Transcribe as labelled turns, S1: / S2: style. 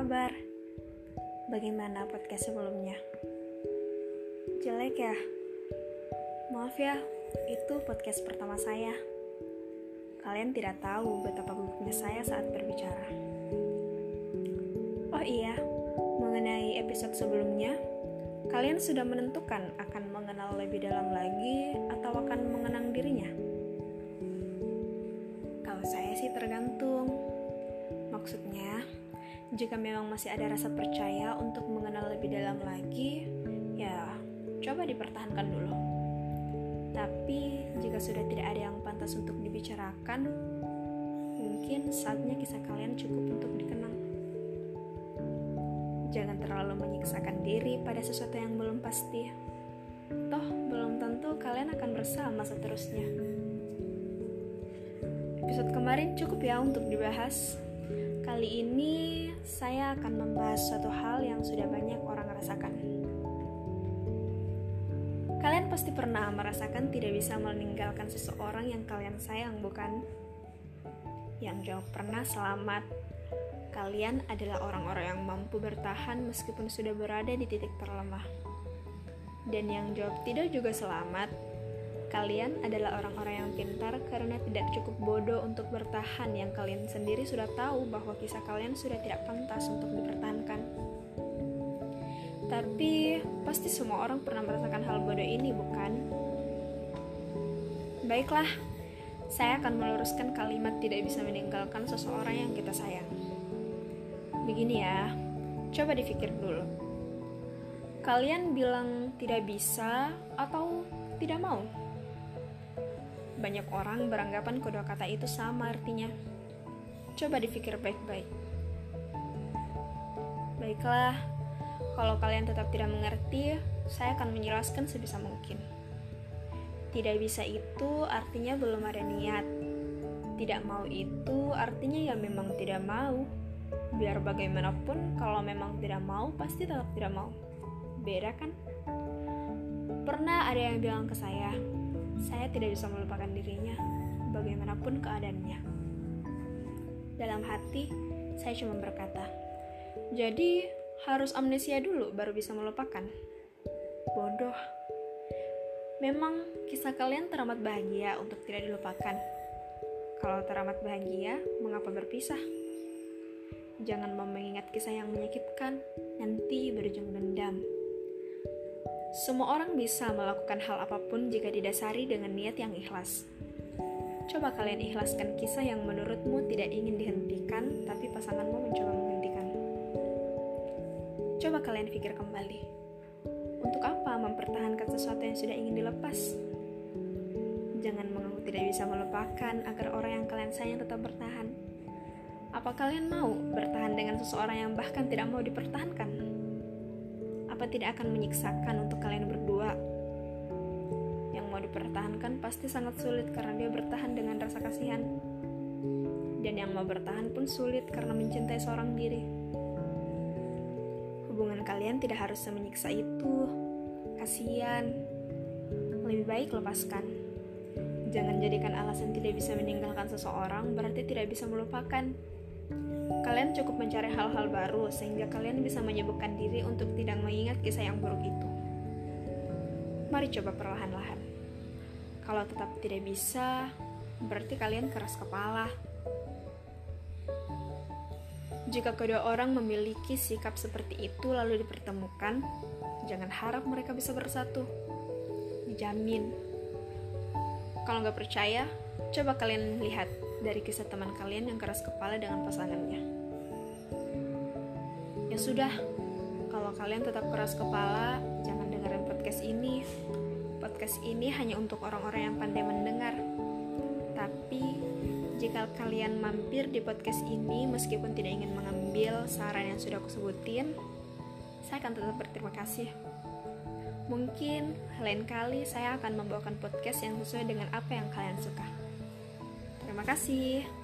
S1: kabar? Bagaimana podcast sebelumnya? Jelek ya? Maaf ya, itu podcast pertama saya. Kalian tidak tahu betapa gugupnya saya saat berbicara. Oh iya, mengenai episode sebelumnya, kalian sudah menentukan akan mengenal lebih dalam lagi atau akan mengenang dirinya? Kalau saya sih tergantung. Jika memang masih ada rasa percaya untuk mengenal lebih dalam lagi, ya coba dipertahankan dulu. Tapi jika sudah tidak ada yang pantas untuk dibicarakan, mungkin saatnya kisah kalian cukup untuk dikenang. Jangan terlalu menyiksakan diri pada sesuatu yang belum pasti. Toh, belum tentu kalian akan bersama seterusnya. Episode kemarin cukup ya untuk dibahas. Kali ini saya akan membahas suatu hal yang sudah banyak orang rasakan. Kalian pasti pernah merasakan tidak bisa meninggalkan seseorang yang kalian sayang, bukan? Yang jawab pernah selamat. Kalian adalah orang-orang yang mampu bertahan meskipun sudah berada di titik terlemah. Dan yang jawab tidak juga selamat, Kalian adalah orang-orang yang pintar karena tidak cukup bodoh untuk bertahan yang kalian sendiri sudah tahu bahwa kisah kalian sudah tidak pantas untuk dipertahankan. Tapi pasti semua orang pernah merasakan hal bodoh ini, bukan? Baiklah, saya akan meluruskan kalimat tidak bisa meninggalkan seseorang yang kita sayang. Begini ya, coba dipikir dulu. Kalian bilang tidak bisa atau tidak mau? Banyak orang beranggapan kedua kata itu sama artinya. Coba dipikir baik-baik. Baiklah, kalau kalian tetap tidak mengerti, saya akan menjelaskan sebisa mungkin. Tidak bisa itu artinya belum ada niat. Tidak mau itu artinya ya memang tidak mau. Biar bagaimanapun, kalau memang tidak mau, pasti tetap tidak mau. Beda kan? Pernah ada yang bilang ke saya, saya tidak bisa melupakan dirinya, bagaimanapun keadaannya. Dalam hati, saya cuma berkata, "Jadi harus amnesia dulu baru bisa melupakan." Bodoh. Memang kisah kalian teramat bahagia untuk tidak dilupakan. Kalau teramat bahagia, mengapa berpisah? Jangan mau mengingat kisah yang menyakitkan, nanti berujung dendam. Semua orang bisa melakukan hal apa pun jika didasari dengan niat yang ikhlas. Coba kalian ikhlaskan kisah yang menurutmu tidak ingin dihentikan, tapi pasanganmu mencoba menghentikan. Coba kalian pikir kembali. Untuk apa mempertahankan sesuatu yang sudah ingin dilepas? Jangan mengaku tidak bisa melupakan agar orang yang kalian sayang tetap bertahan. Apa kalian mau bertahan dengan seseorang yang bahkan tidak mau dipertahankan? Tidak akan menyiksakan untuk kalian berdua? Yang mau dipertahankan pasti sangat sulit karena dia bertahan dengan rasa kasihan. Dan yang mau bertahan pun sulit karena mencintai seorang diri. Hubungan kalian tidak harus menyiksa itu. Kasihan. Lebih baik lepaskan. Jangan jadikan alasan tidak bisa meninggalkan seseorang berarti tidak bisa melupakan. Kalian cukup mencari hal-hal baru sehingga kalian bisa menyibukkan diri untuk tidak mengingat kisah yang buruk itu. Mari coba perlahan-lahan. Kalau tetap tidak bisa, berarti kalian keras kepala. Jika kedua orang memiliki sikap seperti itu lalu dipertemukan, jangan harap mereka bisa bersatu. Dijamin. Kalau nggak percaya, coba kalian lihat dari kisah teman kalian yang keras kepala dengan pasangannya. Ya sudah, kalau kalian tetap keras kepala, jangan dengerin podcast ini. Podcast ini hanya untuk orang-orang yang pandai mendengar. Tapi, jika kalian mampir di podcast ini meskipun tidak ingin mengambil saran yang sudah aku sebutin, saya akan tetap berterima kasih. Mungkin lain kali saya akan membawakan podcast yang sesuai dengan apa yang kalian suka. Terima kasih.